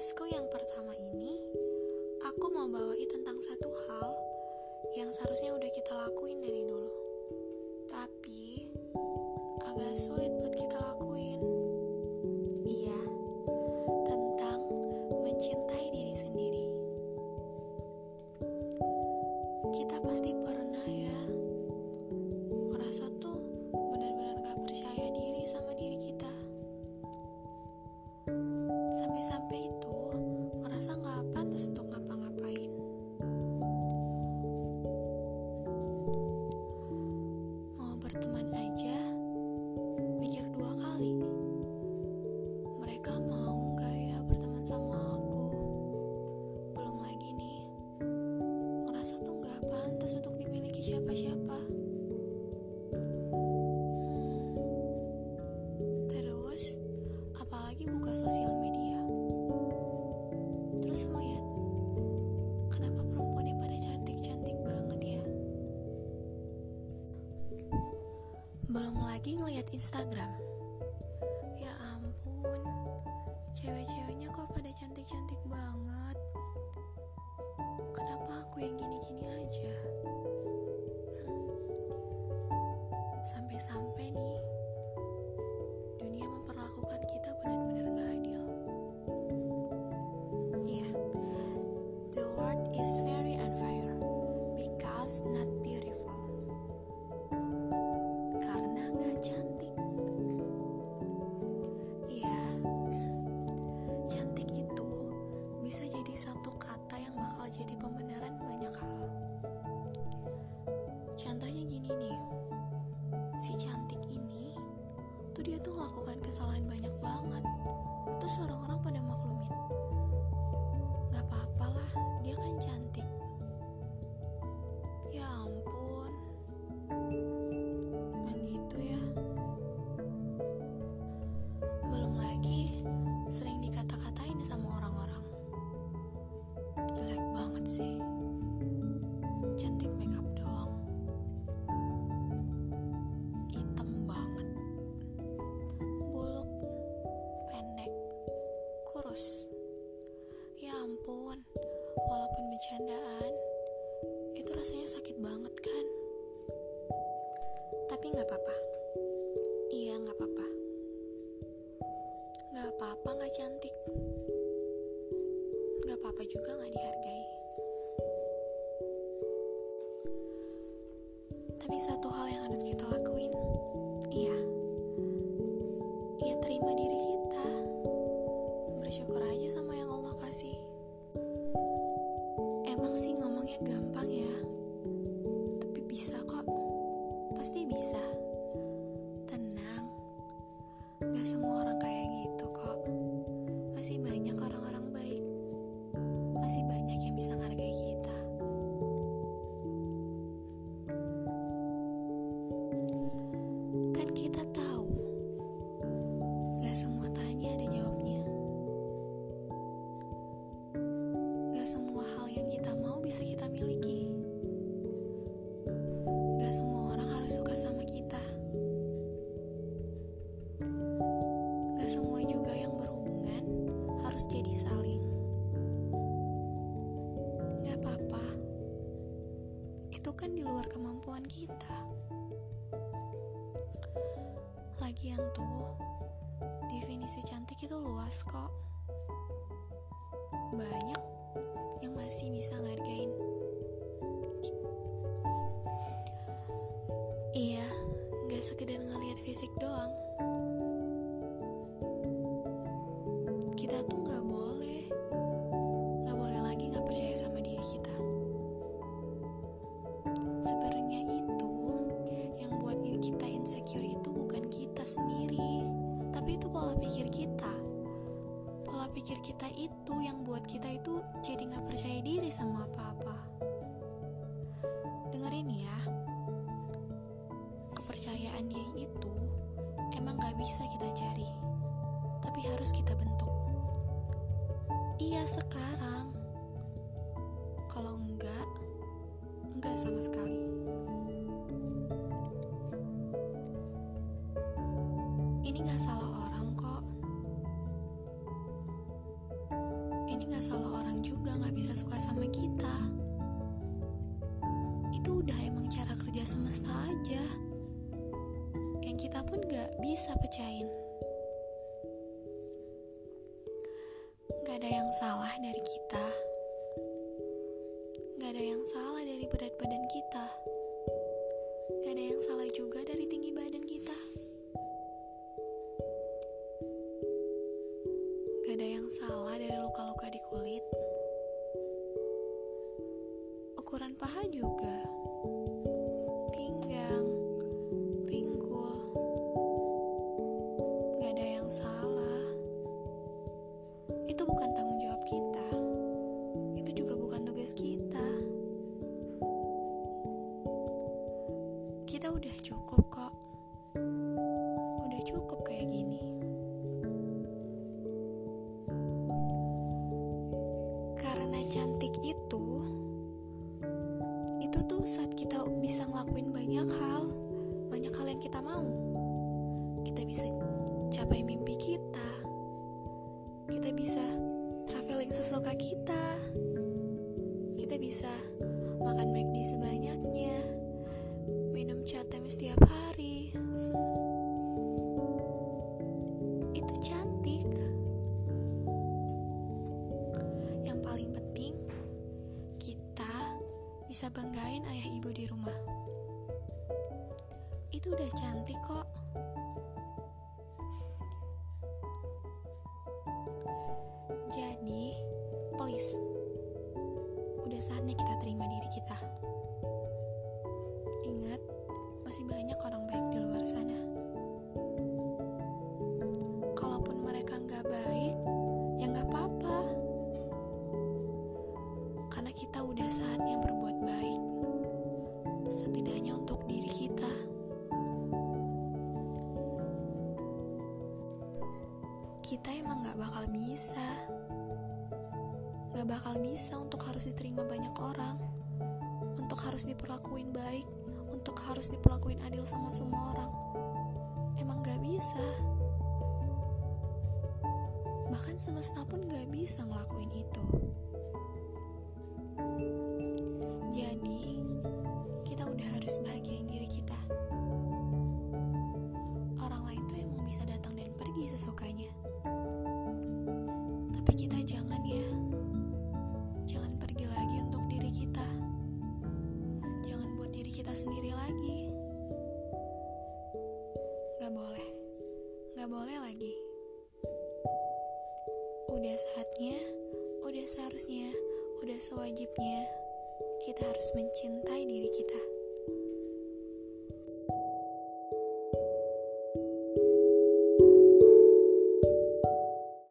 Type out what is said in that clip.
podcastku yang pertama ini, aku mau bawain tentang satu hal yang seharusnya udah kita lakuin dari dulu. Tapi agak sulit buat kita lakuin. Iya, tentang mencintai diri sendiri. Kita pasti pernah ya Belum lagi ngeliat Instagram. Ya ampun, cewek-ceweknya kok pada cantik-cantik banget. Kenapa aku yang gini-gini aja? Hmm. Sampai-sampai nih, dunia memperlakukan kita benar-benar gak adil. Iya, the world is very unfair because not kesalahan banyak banget. Terus orang-orang pada maklumin. Nggak apa-apa nggak cantik. Nggak apa-apa juga nggak dihargai. Tapi satu hal yang harus kita lakuin, Masih banyak orang-orang baik, masih banyak yang bisa ngargai kita. Kan kita tahu, gak semua tanya ada jawabnya. Gak semua hal yang kita mau bisa kita miliki. Gak semua orang harus suka sama kita. Itu kan di luar kemampuan kita. Lagian tuh, definisi cantik itu luas kok. Banyak yang masih bisa ngargain. Iya, gak sekedar ngeliat fisik doang. Kita itu yang buat kita itu jadi gak percaya diri sama apa-apa. Dengerin ya, kepercayaan diri itu emang gak bisa kita cari, tapi harus kita bentuk. Iya sekarang, kalau enggak, enggak sama sekali. itu udah emang cara kerja semesta aja. Yang kita pun gak bisa pecahin. Gak ada yang salah dari kita. Kita udah cukup kok. Udah cukup kayak gini. Karena cantik itu itu tuh saat kita bisa ngelakuin banyak hal, banyak hal yang kita mau. Kita bisa capai mimpi kita. Kita bisa traveling sesuka kita. Kita bisa makan McD sebanyaknya. Minum catem setiap hari. Itu cantik. Yang paling penting kita bisa banggain ayah ibu di rumah. Itu udah cantik kok. Jadi, please, udah saatnya kita terima diri kita. Banyak orang baik di luar sana. Kalaupun mereka nggak baik, ya nggak apa-apa. Karena kita udah saatnya berbuat baik. Setidaknya untuk diri kita. Kita emang nggak bakal bisa. Nggak bakal bisa untuk harus diterima banyak orang. Untuk harus diperlakuin baik. Untuk harus diperlakuin adil sama semua orang. Emang nggak bisa. Bahkan semesta pun gak bisa ngelakuin itu. Jadi, kita udah harus bahagiain diri kita. Orang lain tuh emang bisa datang dan pergi sesukanya. Tapi kita jangan ya. Sendiri lagi. Gak boleh. Gak boleh lagi. Udah saatnya, udah seharusnya, udah sewajibnya kita harus mencintai diri kita.